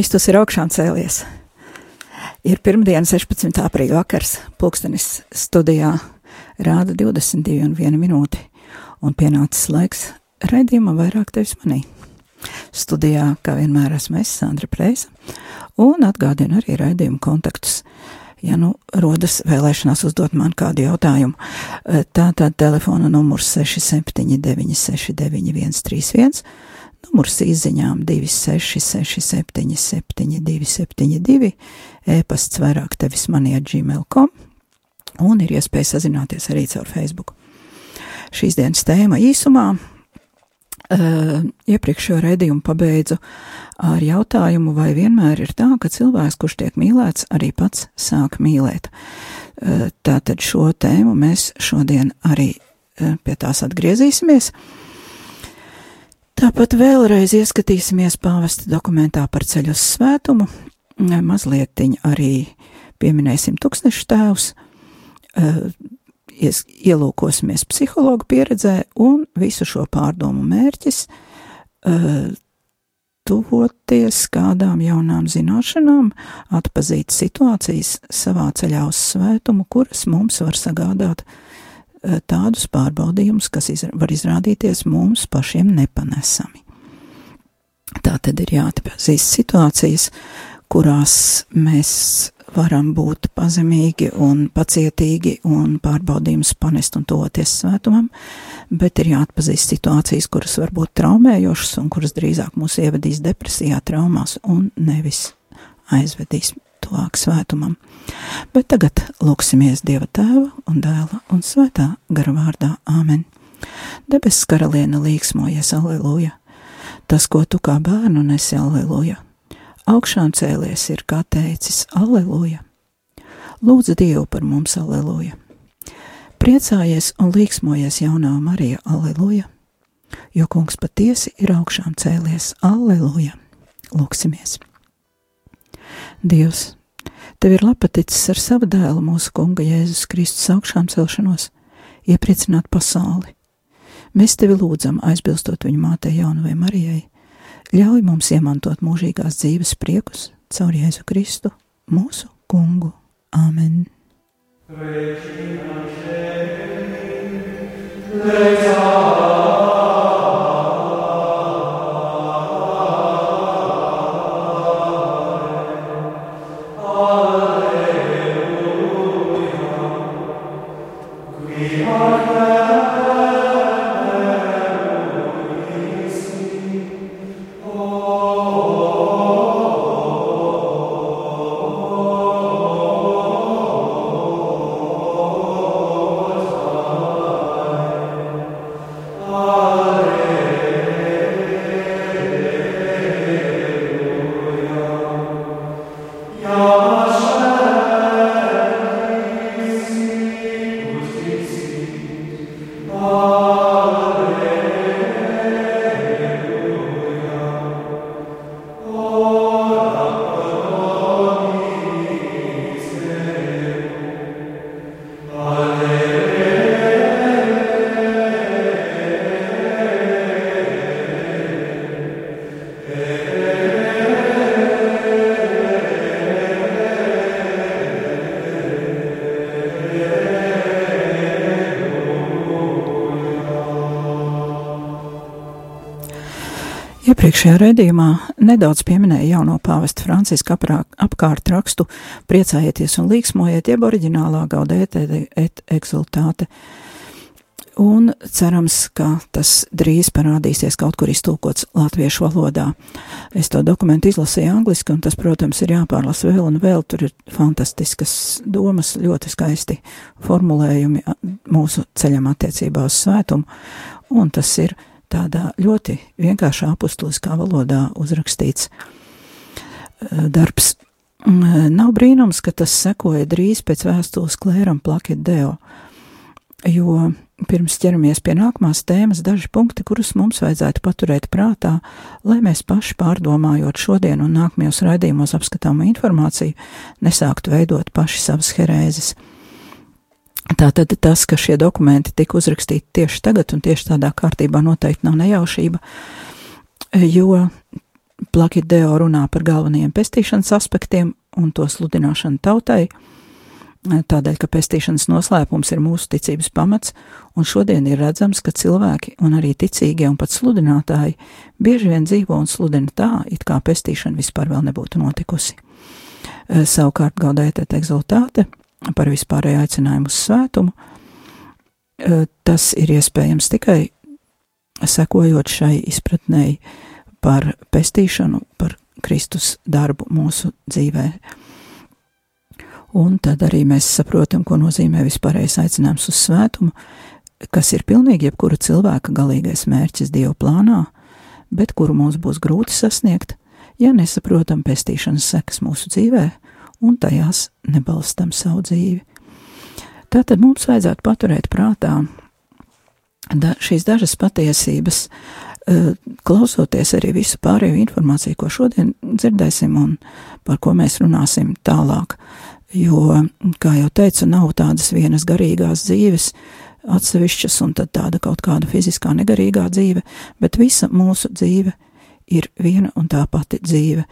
Kristus ir augšām cēlies. Ir pirmdiena, 16. aprīļa vakars, pulkstenis studijā rāda 22 un 1 minūti, un pienācis laiks raidījumam vairāk tevis manī. Studijā, kā vienmēr, esmu es, Sandra Preisa, un atgādinu arī raidījumu kontaktus. Ja nu rodas vēlēšanās uzdot man kādu jautājumu, eh, tā tad telefona numurs 679 691 31, numurs izziņām 266 77 272, e-pasts vairāk tevis manī ar gmail.com, un ir iespēja sazināties arī caur Facebook. Šīs dienas tēma īsumā Uh, iepriekšējo raidījumu pabeidzu ar jautājumu, vai vienmēr ir tā, ka cilvēks, kurš tiek mīlēts, arī pats sāk mīlēt. Uh, tātad šo tēmu mēs šodien arī uh, pie tās atgriezīsimies. Tāpat vēlreiz ieskatīsimies pāvesta dokumentā par ceļu uz svētumu, mazliet arī pieminēsim tūkstnešu tēvus, ies, ielūkosimies psihologu pieredzē un visu šo pārdomu mērķis tuvoties kādām jaunām zināšanām, atpazīt situācijas savā ceļā uz svētumu, kuras mums var sagādāt uh, tādus pārbaudījumus, kas izra var izrādīties mums pašiem nepanesami. Tā tad ir jāatpazīst situācijas, kurās mēs varam būt pazemīgi un pacietīgi un pārbaudījumus panest un toties svētumam, bet ir jāatpazīst situācijas, kuras var būt traumējošas un kuras drīzāk mūs ievedīs depresijā, traumās un nevis aizvedīs tuvāk svētumam. Bet tagad lūksimies Dieva tēva un dēla un svētā gara vārdā Āmen. Debesis karaliene līksmojies, aleluja! Tas, ko tu kā bērnu nesi, aleluja! augšām cēlies ir kā teicis, aleluja! Lūdzu Dievu par mums, aleluja! Priecājies un līksmojies jaunā Marija, aleluja! Jo kungs patiesi ir augšām cēlies, aleluja! Lūksimies! Dievs, tev ir lapaticis ar savu dēlu mūsu kunga Jēzus Kristus augšām celšanos, iepriecināt pasauli. Mēs tevi lūdzam, aizbilstot viņu mātei Jaunavai Marijai, ļauj mums iemantot mūžīgās dzīves priekus caur Jēzu Kristu, mūsu kungu. Āmen! Iepriekšējā raidījumā nedaudz pieminēja jauno pāvestu Franciska apkārt rakstu Priecājieties un līksmojiet, jeb oriģinālā gaudēte et exultāte. un cerams, ka tas drīz parādīsies kaut kur iztulkots latviešu valodā. Es to dokumentu izlasīju angliski, un tas, protams, ir jāpārlasa vēl un vēl. Tur ir fantastiskas domas, ļoti skaisti formulējumi mūsu ceļam attiecībā uz svētumu, un tas ir tādā ļoti vienkāršā apustuliskā valodā uzrakstīts eh, darbs. Mm, nav brīnums, ka tas sekoja drīz pēc vēstules klēram plakit deo, jo pirms ķeramies pie nākamās tēmas, daži punkti, kurus mums vajadzētu paturēt prātā, lai mēs paši pārdomājot šodien un nākamajos raidījumos apskatāmo informāciju, nesāktu veidot paši savas herēzes. Tātad tas, ka šie dokumenti tika uzrakstīti tieši tagad un tieši tādā kārtībā noteikti nav nejaušība, jo Plakit Deo runā par galvenajiem pestīšanas aspektiem un to sludināšanu tautai, tādēļ, ka pestīšanas noslēpums ir mūsu ticības pamats, un šodien ir redzams, ka cilvēki un arī ticīgie un pat sludinātāji bieži vien dzīvo un sludina tā, it kā pestīšana vispār vēl nebūtu notikusi. Savukārt gaudētēt egzultāte par vispārēju aicinājumu uz svētumu, tas ir iespējams tikai sekojot šai izpratnēji par pestīšanu, par Kristus darbu mūsu dzīvēm un tad arī mēs saprotam, ko nozīmē vispārējais aicinājums uz svētumu, kas ir pilnīgi jebkura cilvēka galīgais mērķis Dieva plānā, bet kuru mums būs grūti sasniegt, ja nesaprotam pestīšanas sekas mūsu dzīvē un tajās nebalstam savu dzīvi. Tātad mums vajadzētu paturēt prātā da, šīs dažas patiesības, e, klausoties arī visu pārējo informāciju, ko šodien dzirdēsim un par ko mēs runāsim tālāk. Jo, kā jau teicu, nav tādas vienas garīgās dzīves, atsevišķas un tad tāda kaut kāda fiziskā negarīgā dzīve, bet visa mūsu dzīve ir viena un tā pati dzīve,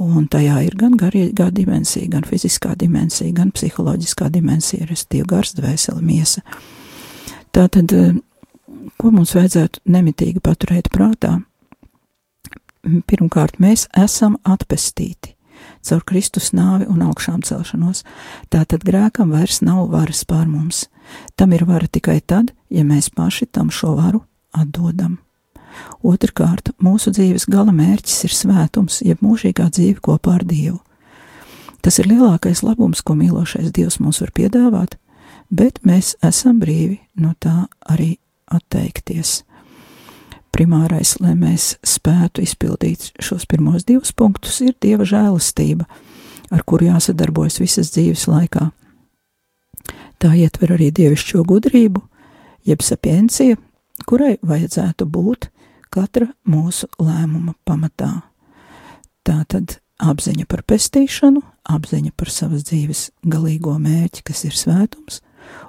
un tajā ir gan garīgā dimensija, gan fiziskā dimensija, gan psiholoģiskā dimensija, respektīvi gars, dvēsele, miesa. Tātad, ko mums vajadzētu nemitīgi paturēt prātā? Pirmkārt, mēs esam atpestīti caur Kristus nāvi un augšām celšanos. Tātad grēkam vairs nav varas pār mums. Tam ir vara tikai tad, ja mēs paši tam šo varu atdodam. Otrkārt, mūsu dzīves gala mērķis ir svētums, jeb mūžīgā dzīve kopā ar Dievu. Tas ir lielākais labums, ko mīlošais Dievs mums var piedāvāt, bet mēs esam brīvi no tā arī atteikties primārais, lai mēs spētu izpildīt šos pirmos divus punktus, ir Dieva žēlastība, ar kuru jāsadarbojas visas dzīves laikā. Tā ietver arī dievišķo gudrību, jeb sapiencija, kurai vajadzētu būt katra mūsu lēmuma pamatā. Tā tad apziņa par pestīšanu, apziņa par savas dzīves galīgo mērķi, kas ir svētums,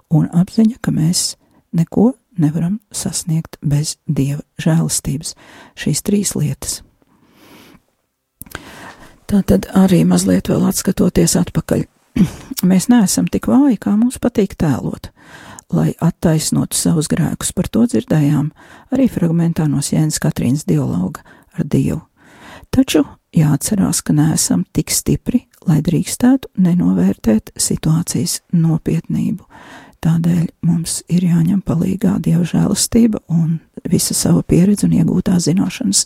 un apziņa, ka mēs neko nevaram sasniegt bez dieva žēlastības. Šīs trīs lietas. Tā tad arī mazliet vēl atskatoties atpakaļ. Mēs neesam tik vāji, kā mums patīk tēlot, lai attaisnotu savus grēkus. Par to dzirdējām arī fragmentā no Jēnas Katrīnas dialoga ar Dievu. Taču jāatcerās, ka neesam tik stipri, lai drīkstētu nenovērtēt situācijas nopietnību. Tādēļ mums ir jāņem palīdzīgā dieva žēlastība un visa sava pieredze un iegūtā zināšanas,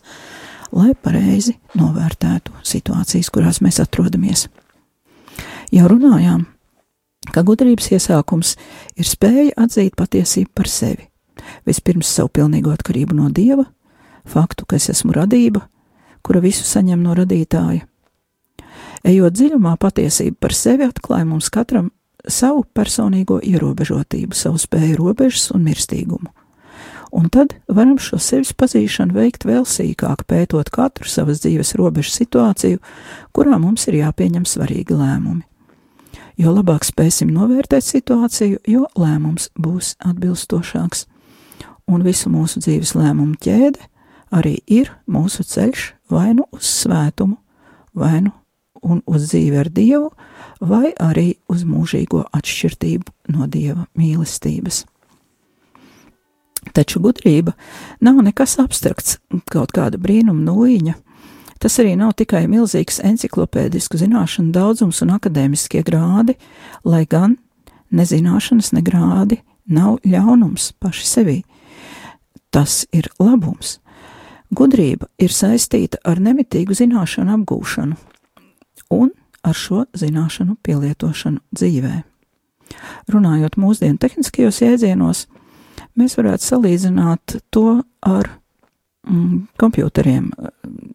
lai pareizi novērtētu situācijas, kurās mēs atrodamies. Jau runājām, ka gudrības iesākums ir spēja atzīt patiesību par sevi. Vispirms savu pilnīgu atkarību no dieva, faktu, ka es esmu radība, kura visu saņem no radītāja. Ejot dziļumā, patiesība par sevi atklāja mums katram savu personīgo ierobežotību, savu spēju robežas un mirstīgumu. Un tad varam šo sevis pazīšanu veikt vēl sīkāk, pētot katru savas dzīves robežu situāciju, kurā mums ir jāpieņem svarīgi lēmumi. Jo labāk spēsim novērtēt situāciju, jo lēmums būs atbilstošāks. Un visu mūsu dzīves lēmumu ķēde arī ir mūsu ceļš vai nu uz svētumu, vai nu uz dzīvi ar Dievu, vai arī uz mūžīgo atšķirtību no dieva mīlestības. Taču gudrība nav nekas abstrakts, kaut kāda brīnuma nūjiņa. Tas arī nav tikai milzīgs enciklopēdisku zināšanu daudzums un akadēmiskie grādi, lai gan nezināšanas, ne grādi nav ļaunums paši sevī. Tas ir labums. Gudrība ir saistīta ar nemitīgu zināšanu apgūšanu un ar šo zināšanu pielietošanu dzīvē. Runājot mūsdienu tehniskajos jēdzienos, mēs varētu salīdzināt to ar mm, kompjuteriem.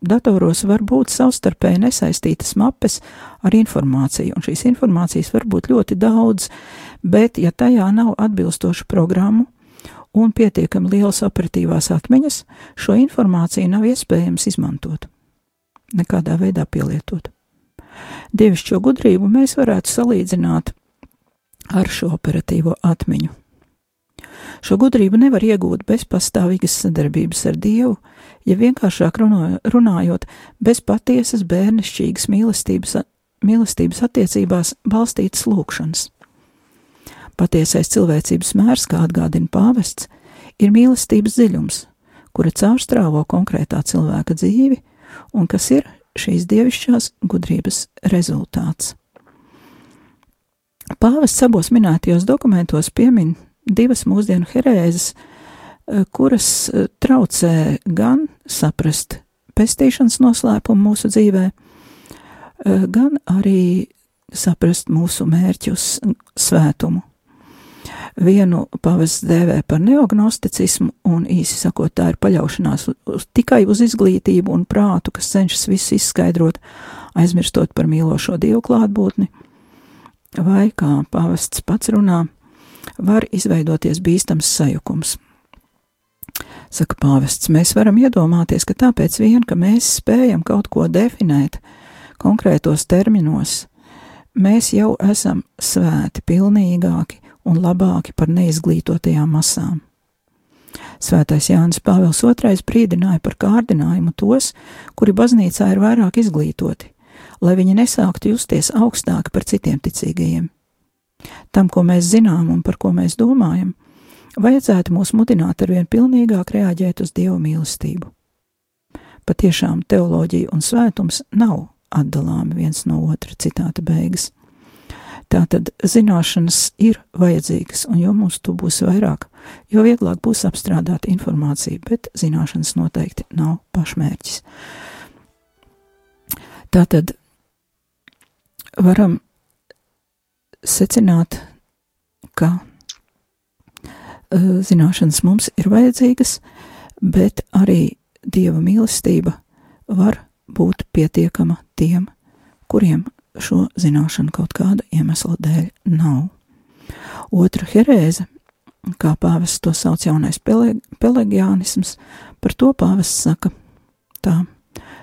Datoros var būt savstarpēji nesaistītas mapes ar informāciju, un šīs informācijas var būt ļoti daudz, bet ja tajā nav atbilstošu programmu, un pietiekami lielas operatīvās atmiņas, šo informāciju nav iespējams izmantot, nekādā veidā pielietot. Dievišķo gudrību mēs varētu salīdzināt ar šo operatīvo atmiņu. Šo gudrību nevar iegūt bez pastāvīgas sadarbības ar Dievu, ja vienkāršāk runājot, bez patiesas bērnišķīgas mīlestības, mīlestības attiecībās balstītas lūkšanas. Patiesais cilvēcības mērs, kā atgādina pāvests, ir mīlestības dziļums, kura caurstrāvo konkrētā cilvēka dzīvi un kas ir šīs dievišķās gudrības rezultāts. Pāvests abos minētajos dokumentos piemin divas mūsdienu herēzes, eh, kuras eh, traucē gan saprast pestīšanas noslēpumu mūsu dzīvē, eh, gan arī saprast mūsu mērķus svētumu. Vienu pavests dēvē par neognosticismu, un īsi sakot, tā ir paļaušanās uz, tikai uz izglītību un prātu, kas cenšas visu izskaidrot, aizmirstot par mīlošo dievu klātbūtni, vai, kā pavests pats runā, var izveidoties bīstams sajukums. Saka pāvests, mēs varam iedomāties, ka tāpēc vien, ka mēs spējam kaut ko definēt konkrētos terminos, mēs jau esam svēti, pilnīgāki, un labāki par neizglītotajām masām. Svētais Jānis Pāvils II brīdināja par kārdinājumu tos, kuri baznīcā ir vairāk izglītoti, lai viņi nesāktu justies augstāki par citiem ticīgajiem. Tam, ko mēs zinām un par ko mēs domājam, vajadzētu mūs mudināt ar vien pilnīgāk reaģēt uz Dieva mīlestību. Patiešām teoloģija un svētums nav atdalāmi viens no otra citāta beigas. Tātad zināšanas ir vajadzīgas, un jo mums to būs vairāk, jo vieglāk būs apstrādāt informāciju, bet zināšanas noteikti nav pašmērķis. Tātad varam secināt, ka uh, zināšanas mums ir vajadzīgas, bet arī dieva mīlestība var būt pietiekama tiem, kuriem šo zināšanu kaut kāda iemesla dēļ nav. Otra herēze, kā pāvests to sauc jaunais pele, pelegiānisms, par to pāvests saka tā,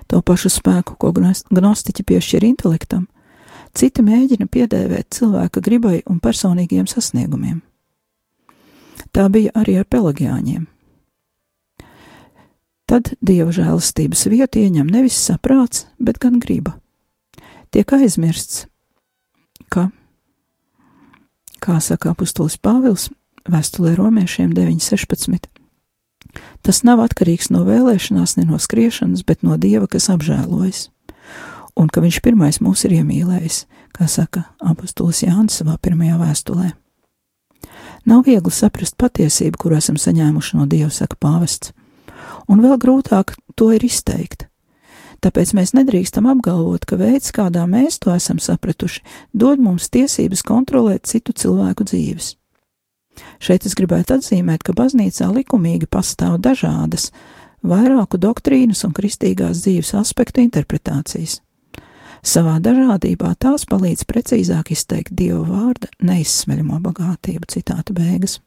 to pašu spēku, ko gnostiķi piešķir intelektam, citi mēģina piedēvēt cilvēka gribai un personīgiem sasniegumiem. Tā bija arī ar pelagiāņiem. Tad dieva žēlastības vietu ieņem nevis saprāts, bet gan griba tiek aizmirsts, ka, kā saka apustulis Pāvils vēstulē romiešiem 9.16, tas nav atkarīgs no vēlēšanās, ne no skriešanas, bet no Dieva, kas apžēlojas, un ka viņš pirmais mūs ir iemīlējis, kā saka apustulis Jānis savā pirmajā vēstulē. Nav viegli saprast patiesību, kuru esam saņēmuši no Dieva, saka pāvests, un vēl grūtāk to ir izteikt. Tāpēc mēs nedrīkstam apgalvot, ka veids, kādā mēs to esam sapratuši, dod mums tiesības kontrolēt citu cilvēku dzīves. Šeit es gribētu atzīmēt, ka baznīcā likumīgi pastāv dažādas, vairāku doktrīnas un kristīgās dzīves aspektu interpretācijas. Savā dažādībā tās palīdz precīzāk izteikt Dieva vārda neizsmeļamo bagātību, citāta beigas.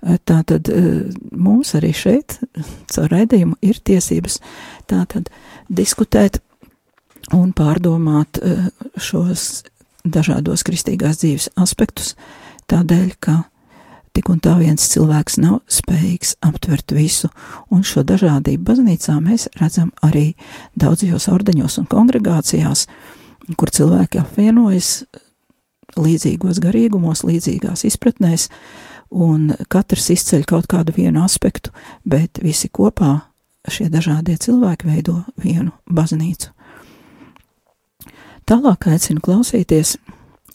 Tā tad mums arī šeit, caur raidījumu, ir tiesības tātad diskutēt un pārdomāt šos dažādos kristīgās dzīves aspektus, tādēļ, ka tik un tā viens cilvēks nav spējīgs aptvert visu, un šo dažādību baznīcā mēs redzam arī daudzajos ordeņos un kongregācijās, kur cilvēki apvienojas līdzīgos garīgumos, līdzīgās izpratnēs, un katrs izceļ kaut kādu vienu aspektu, bet visi kopā šie dažādie cilvēki veido vienu baznīcu. Tālāk aicinu klausīties,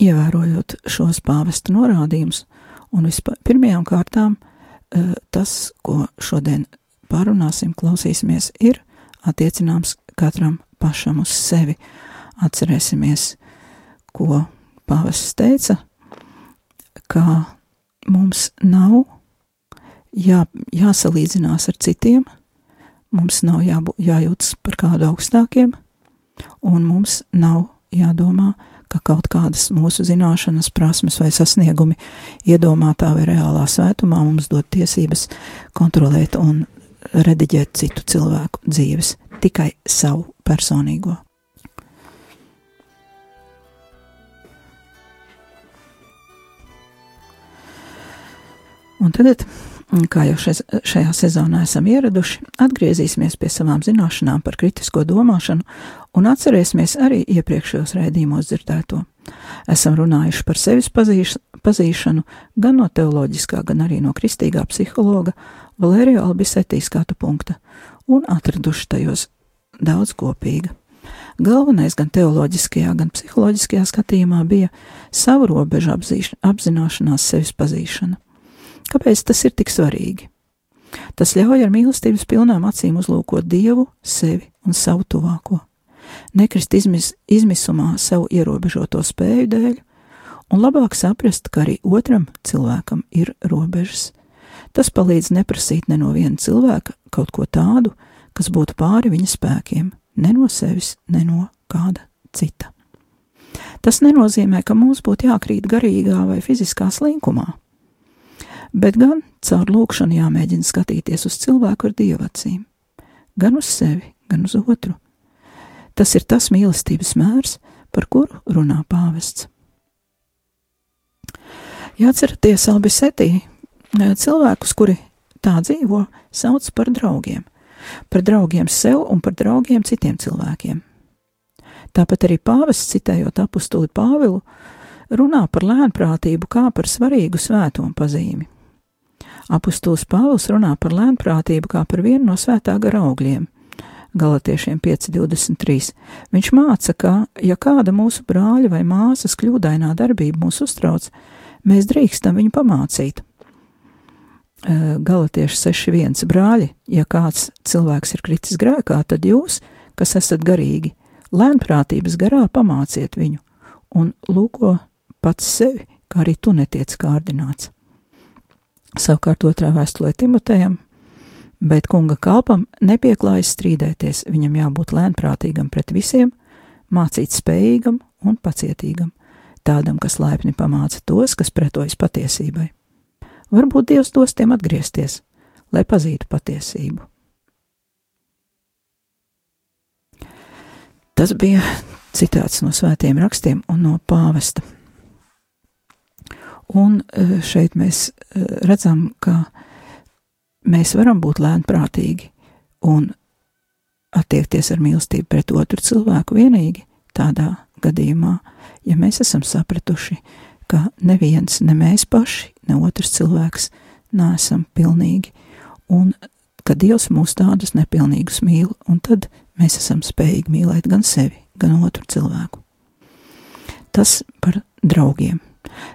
ievērojot šos pāvesta norādījumus Un vispirmajām kārtām uh, tas, ko šodien pārunāsim, klausīsimies, ir attiecināms katram pašam uz sevi. Atcerēsimies, ko pāvests teica, ka mums nav jā, jāsalīdzinās ar citiem, mums nav jābū, jājūtas par kādu augstākiem, un mums nav jādomā, ka kaut kādas mūsu zināšanas, prasmes vai sasniegumi iedomātā vai reālā svētumā mums dod tiesības kontrolēt un rediģēt citu cilvēku dzīves, tikai savu personīgo. Un tagad kā jau šez, šajā sezonā esam ieraduši, atgriezīsimies pie savām zināšanām par kritisko domāšanu un atcerēsimies arī iepriekšējos raidījumos dzirdēto. Esam runājuši par sevis pazīš, pazīšanu gan no teoloģiskā, gan arī no kristīgā psihologa Valērija Albisetī skatu punkta un atraduši tajos daudz kopīga. Galvenais gan teoloģiskajā, gan psiholoģiskajā skatījumā bija savu robežu apzīš, apzināšanās, sevis pazīšana Kāpēc tas ir tik svarīgi? Tas ļauj ar mīlestības pilnām acīm uzlūkot Dievu, sevi un savu tuvāko, nekrist izmis, izmisumā savu ierobežoto spēju dēļ, un labāk saprast, ka arī otram cilvēkam ir robežas. Tas palīdz neprasīt ne no viena cilvēka kaut ko tādu, kas būtu pāri viņa spēkiem, ne no sevis, ne no kāda cita. Tas nenozīmē, ka mums būtu jākrīt garīgā vai fiziskā slinkumā bet gan caur lūkšanu jāmēģina skatīties uz cilvēku ar dievacīm, gan uz sevi, gan uz otru. Tas ir tas mīlestības mērs, par kuru runā pāvests. Jāatceraties, Albisetī, cilvēkus, kuri tā dzīvo, sauc par draugiem, par draugiem sev un par draugiem citiem cilvēkiem. Tāpat arī pāvests, citējot apustuli Pāvilu, runā par lēnprātību kā par svarīgu svētumu pazīmi. Apostols Pāvils runā par lēnprātību kā par vienu no svētā gara augļiem. Galatiešiem 5.23. Viņš māca, ka, ja kāda mūsu brāļa vai māsas kļūdainā darbība mūs uztrauc, mēs drīkstam viņu pamācīt. Galatieši 6.1. brāļi, ja kāds cilvēks ir kritis grēkā, tad jūs, kas esat garīgi, lēnprātības garā pamāciet viņu, un lūko pats sevi, kā arī tu netiec kārdināts. Savukārt otrā vēstulē Timotejam, bet kunga kalpam nepieklājas strīdēties, viņam jābūt lēnprātīgam pret visiem, mācīt spējīgam un pacietīgam, tādam, kas laipni pamāca tos, kas pretojas patiesībai. Varbūt Dievs dos tiem atgriezties, lai pazītu patiesību. Tas bija citāts no svētiem rakstiem un no pāvesta. Un e, šeit mēs e, redzam, ka mēs varam būt lēnprātīgi un attiekties ar mīlestību pret otru cilvēku vienīgi tādā gadījumā, ja mēs esam sapratuši, ka neviens, ne mēs paši, ne otrs cilvēks neesam pilnīgi, un ka Dievs mūs tādus nepilnīgus mīl, un tad mēs esam spējīgi mīlēt gan sevi, gan otru cilvēku. Tas par draugiem.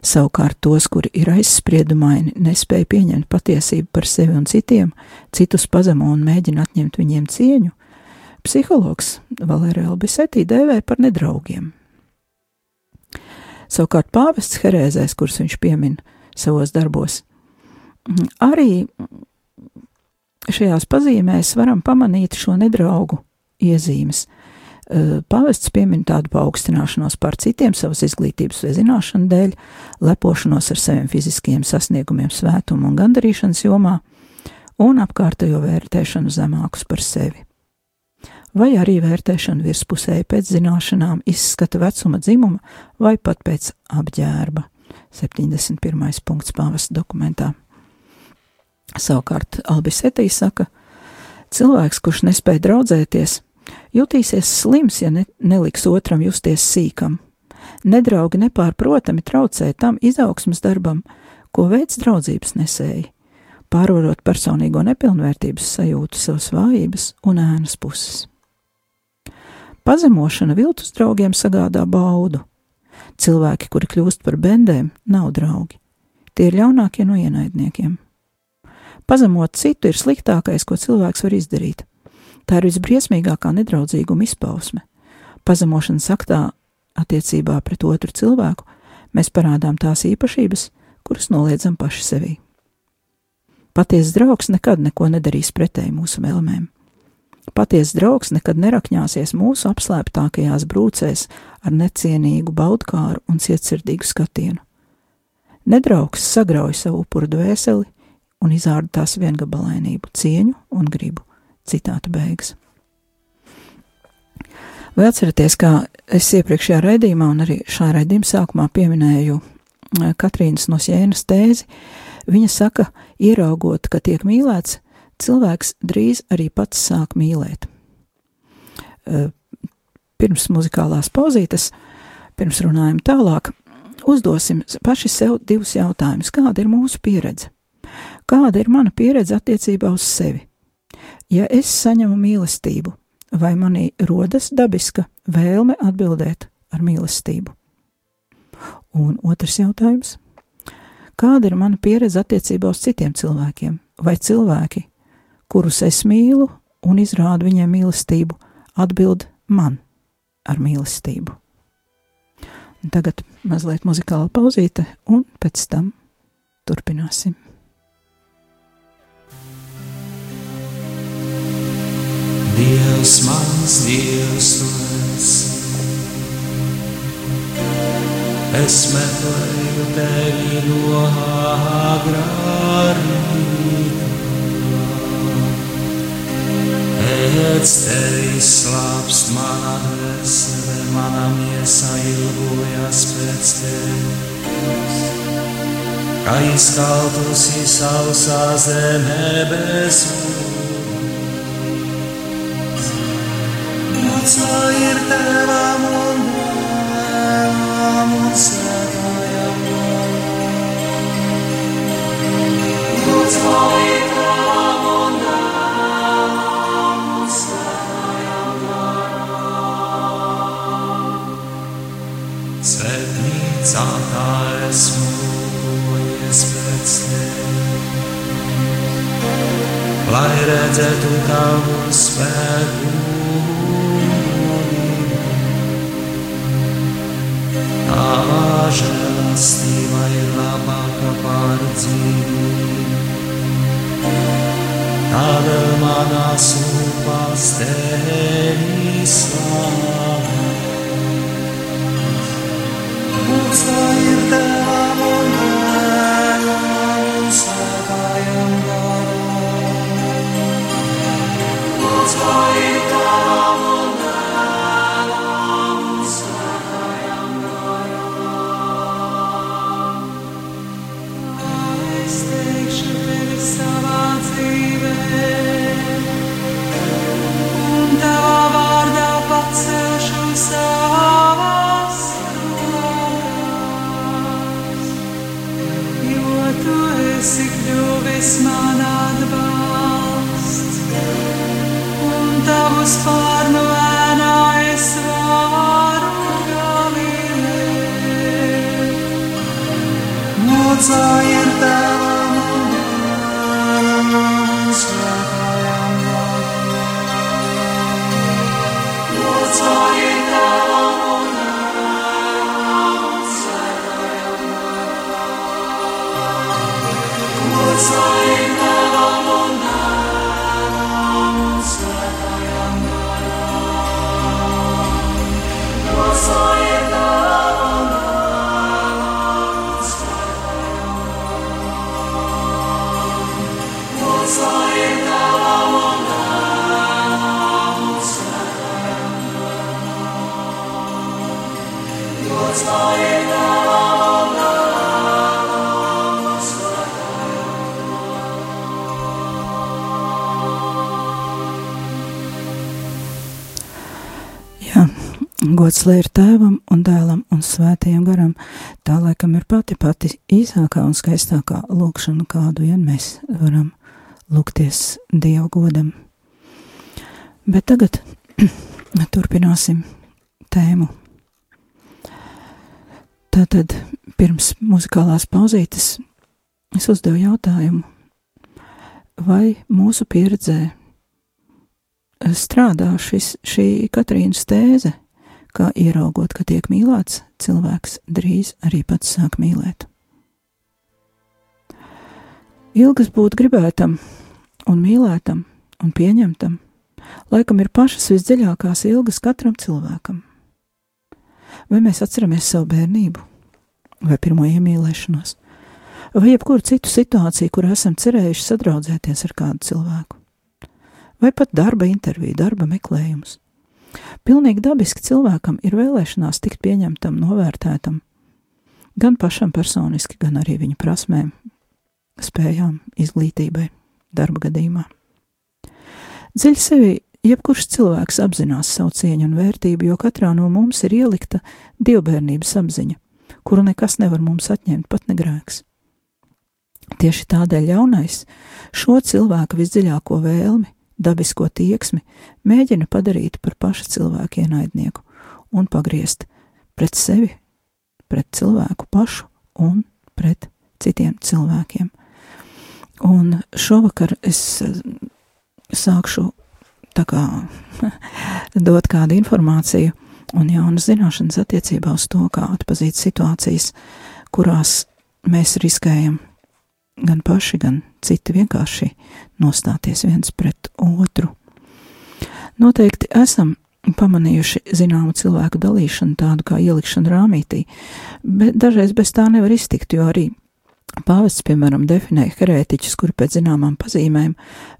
Savukārt tos, kuri ir aizspriedumaini, nespēja pieņemt patiesību par sevi un citiem, citus pazemo un mēģina atņemt viņiem cieņu, psihologs Valērija Albisetī dēvē par nedraugiem. Savukārt pāvests herēzēs, kurus viņš piemin savos darbos, arī šajās pazīmēs varam pamanīt šo nedraugu iezīmes – Pāvests piemin tādu paaugstināšanos par citiem savas izglītības vai zināšanu dēļ, lepošanos ar saviem fiziskiem sasniegumiem, svētumu un gandarīšanas jomā, un apkārtējo vērtēšanu zemākus par sevi. Vai arī vērtēšanu virspusēji pēc zināšanām, izskata vecuma, dzimuma vai pat pēc apģērba. 71. punkts pāvesta dokumentā. Savukārt Albisetī saka, cilvēks, kurš nespēja draudzēties, Jutīsies slims, ja ne, neliks otram justies sīkam. Nedraugi nepārprotami traucē tam izaugsmas darbam, ko veids draudzības nesēji, pārvarot personīgo nepilnvērtības sajūtu, savas vājības un ēnas puses. Pazemošana viltus draugiem sagādā baudu. Cilvēki, kuri kļūst par bendēm, nav draugi. Tie ir ļaunākie no ienaidniekiem. Pazemot citu ir sliktākais, ko cilvēks var izdarīt. Tā ir visbriesmīgākā nedraudzīguma izpausme. Pazemošanas aktā attiecībā pret otru cilvēku mēs parādām tās īpašības, kuras noliedzam paši sevī. Patiesa draugs nekad neko nedarīs pretēji mūsu vēlmēm. Patiesa draugs nekad nerakņāsies mūsu apslēptākajās brūcēs ar necienīgu baudkāru un cietsirdīgu skatienu. Nedraugs sagrauj savu upuru dvēseli un izārda tās viengabalainību, cieņu un gribu. Citāta beigas. Vai atceraties, kā es iepriekšējā raidījumā un arī šā raidījuma sākumā pieminēju eh, Katrīnas no Sienas tēzi? Viņa saka, ieraugot, ka tiek mīlēts, cilvēks drīz arī pats sāk mīlēt. Eh, pirms muzikālās pauzītes, pirms runājam tālāk, uzdosim paši sev divus jautājumus. Kāda ir mūsu pieredze? Kāda ir mana pieredze attiecībā uz sevi? Ja es saņemu mīlestību, vai manī rodas dabiska vēlme atbildēt ar mīlestību? Un otrs jautājums. Kāda ir mana pieredze attiecībā uz citiem cilvēkiem? Vai cilvēki, kurus es mīlu un izrādu viņiem mīlestību, atbild man ar mīlestību? Tagad mazliet muzikāla pauzīte, un pēc tam turpināsim. Dievs, mans Dievs, tu esi. Es meklēju tevi no agrā rīta. Pēc tevis slāpst mana dvēsele, mana miesa ilgojas pēc tevis. Kā izkaltusi sausā zemē bez Mūca lai redzētu tavu spēku. Tava žēlastība ir labāka par dzīvību. Tādēļ manās lūpās tevi slavē. Lai ir tēvam un dēlam un svētajam garam. Tā laikam ir pati pati īsākā un skaistākā lūkšana, kādu vien mēs varam lūgties Dieva godam. Bet tagad turpināsim tēmu. Tātad pirms muzikālās pauzītes es uzdevu jautājumu, vai mūsu pieredzē strādā šis, šī Katrīnas tēze, kā ieraugot, ka tiek mīlēts, cilvēks drīz arī pats sāk mīlēt. Ilgas būt gribētam un mīlētam un pieņemtam, laikam ir pašas visdziļākās ilgas katram cilvēkam. Vai mēs atceramies savu bērnību, vai pirmo iemīlēšanos, vai jebkuru citu situāciju, kur esam cerējuši sadraudzēties ar kādu cilvēku, vai pat darba interviju, darba meklējumus. Pilnīgi dabiski cilvēkam ir vēlēšanās tikt pieņemtam, novērtētam, gan pašam personiski, gan arī viņa prasmēm, spējām, izglītībai, darba gadījumā. Dziļi sevi jebkurš cilvēks apzinās savu cieņu un vērtību, jo katrā no mums ir ielikta dievbijības apziņa, kuru nekas nevar mums atņemt, pat negrēks. Tieši tādēļ jaunais šo cilvēku visdziļāko vēlmi, dabisko tieksmi mēģina padarīt par paša cilvēka ienaidnieku un pagriezt pret sevi, pret cilvēku pašu un pret citiem cilvēkiem. Un šovakar es eh, sākšu tā kā dot kādu informāciju un jaunas zināšanas attiecībā uz to, kā atpazīt situācijas, kurās mēs riskējam gan paši, gan citi vienkārši nostāties viens pret otru. Noteikti esam pamanījuši zināmu cilvēku dalīšanu, tādu kā ielikšanu rāmītī, bet dažreiz bez tā nevar iztikt, jo arī Pāvests, piemēram, definē herētiķus, kuri pēc zināmām pazīmēm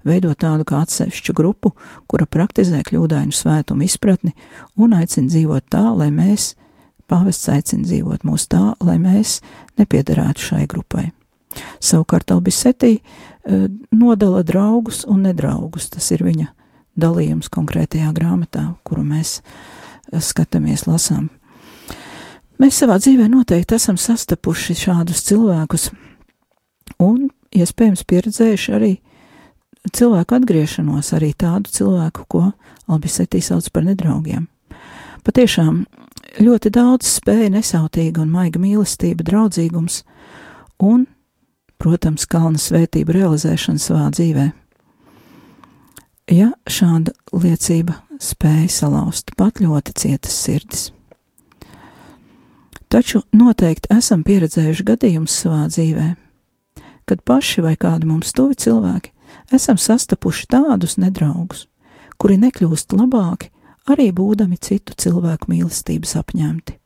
veido tādu kā atsevišķu grupu, kura praktizē kļūdainu svētumu izpratni un aicina dzīvot tā, lai mēs, pāvests aicina dzīvot mūs tā, lai mēs nepiedarētu šai grupai. Savukārt Albisetī eh, nodala draugus un nedraugus. Tas ir viņa dalījums konkrētajā grāmatā, kuru mēs eh, skatāmies, lasām. Mēs savā dzīvē noteikti esam sastapuši šādus cilvēkus un, iespējams, pieredzējuši arī cilvēku atgriešanos, arī tādu cilvēku, ko Albisetī sauc par nedraugiem. Patiešām ļoti daudz spēja nesautīga un maiga mīlestība, draudzīgums un protams, kalna svētību realizēšanu savā dzīvē. Ja šāda liecība spēja salauzt pat ļoti cietas sirdis. Taču noteikti esam pieredzējuši gadījumus savā dzīvē, kad paši vai kādi mums tuvi cilvēki esam sastapuši tādus nedraugus, kuri nekļūst labāki, arī būdami citu cilvēku mīlestības apņemti.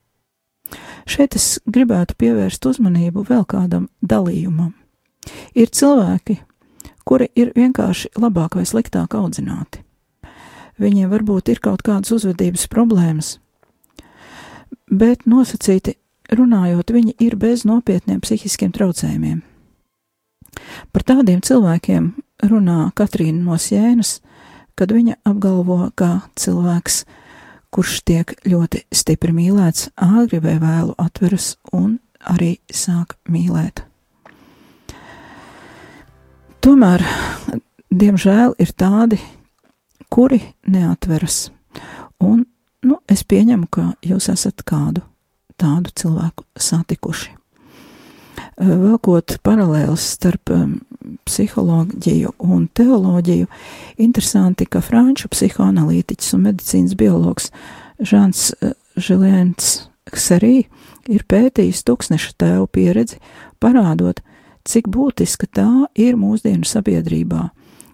Šeit es gribētu pievērst uzmanību vēl kādam dalījumam, Ir cilvēki, kuri ir vienkārši labāk vai sliktāk audzināti. Viņiem varbūt ir kaut kādas uzvedības problēmas, bet nosacīti runājot, viņi ir bez nopietniem psihiskiem traucējumiem. Par tādiem cilvēkiem runā Katrīna no Sienas, kad viņa apgalvo, ka cilvēks, kurš tiek ļoti stipri mīlēts, āgri vai vēlu atveras un arī sāk mīlēt. Tomēr, diemžēl, ir tādi, kuri neatveras. Un nu, es pieņemu, ka jūs esat kādu tādu cilvēku satikuši. Vēlkot paralēlus starp psiholoģiju un teoloģiju, interesanti, ka franču psihoanalītiķis un medicīnas biologs Žants Žiliens Kserī ir pētījis tūkstneša tēvu pieredzi, parādot, cik būtiska tā ir mūsdienu sabiedrībā,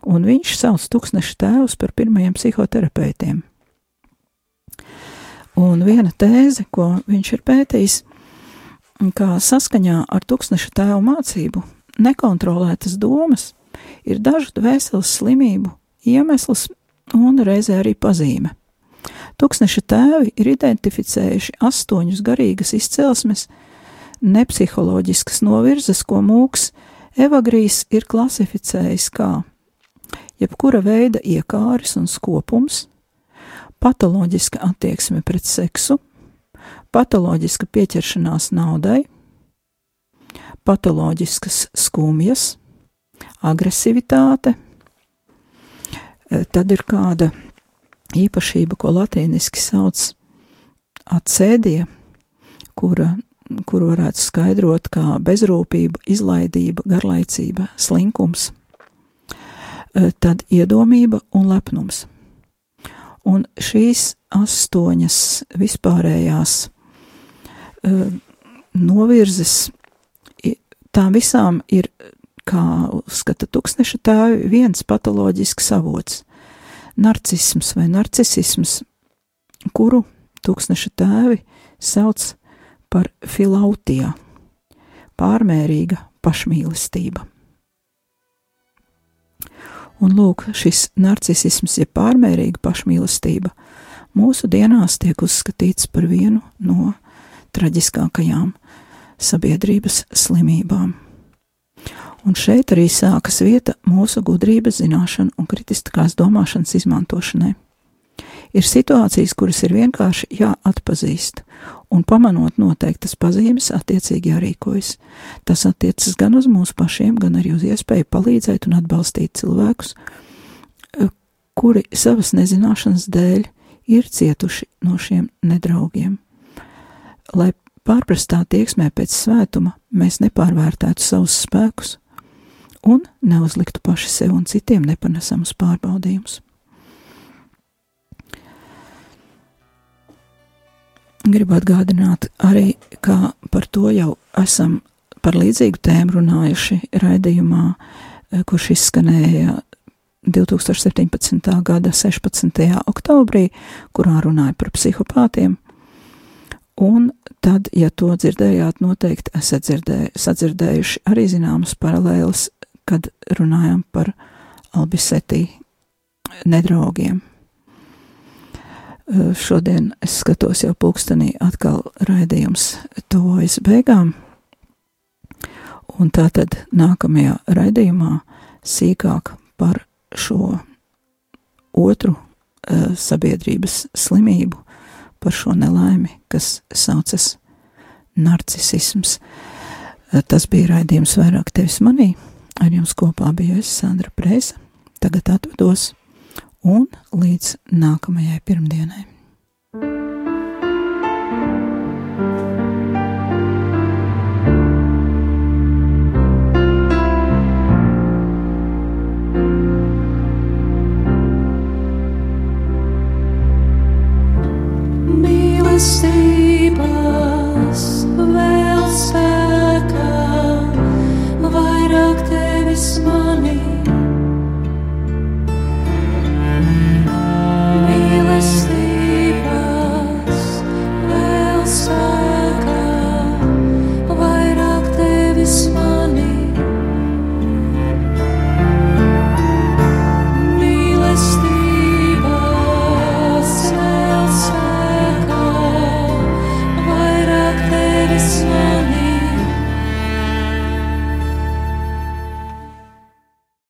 un viņš sauc tūkstneša tēvus par pirmajiem psihoterapeitiem. Un viena tēze, ko viņš ir pētījis, kā saskaņā ar tūkstneša tēvu mācību, nekontrolētas domas ir dažu dvēseles slimību iemesls un reizē arī pazīme. Tūkstneša tēvi ir identificējuši astoņus garīgas izcelsmes, nepsiholoģiskas novirzes, ko mūks Evagrīs ir klasificējis kā jebkura veida iekāris un skopums, patoloģiska attieksme pret seksu, patoloģiska pieķeršanās naudai, patoloģiskas skumjas, agresivitāte, e, tad ir kāda īpašība, ko latīniski sauc atsēdie, kura kuru varētu skaidrot kā bezrūpība, izlaidība, garlaicība, slinkums, uh, tad iedomība un lepnums. Un šīs astoņas vispārējās uh, novirzes, tām visām ir, kā uzskata tūkstneša tēvi, viens patoloģisks avots - narcisms vai narcisisms, kuru tūkstneša tēvi sauc par filautija, pārmērīga pašmīlestība. Un lūk, šis narcisisms, jeb ja pārmērīga pašmīlestība, mūsu dienās tiek uzskatīts par vienu no traģiskākajām sabiedrības slimībām. Un šeit arī sākas vieta mūsu gudrības, zināšanu un kritiskās domāšanas izmantošanai. Ir situācijas, kuras ir vienkārši jāatpazīst, un pamanot noteiktas pazīmes, attiecīgi jārīkojas. Tas attiecas gan uz mūsu pašiem, gan arī uz iespēju palīdzēt un atbalstīt cilvēkus, eh, kuri savas nezināšanas dēļ ir cietuši no šiem nedraugiem. Lai pārprastā tieksmē pēc svētuma mēs nepārvērtētu savus spēkus un neuzliktu paši sev un citiem nepanesamus pārbaudījumus. Gribu atgādināt arī, ka par to jau esam par līdzīgu tēmu runājuši raidījumā, eh, kurš izskanēja 2017. gada 16. oktobrī, kurā runāja par psihopātiem. Un tad, ja to dzirdējāt, noteikti esat dzirdē, sadzirdējuši arī zināmas paralēlas, kad runājam par albisetī nedraugiem. Eh, šodien es skatos jau pulkstenī, atkal raidījums tuvojas beigām. Un tā tad nākamajā raidījumā sīkāk par šo otru uh, sabiedrības slimību, par šo nelaimi, kas saucas narcisisms. Uh, tas bija raidījums vairāk tevis manī. Ar jums kopā bija es Sandra Prēsa. Tagad atvados un līdz nākamajai pirmdienai.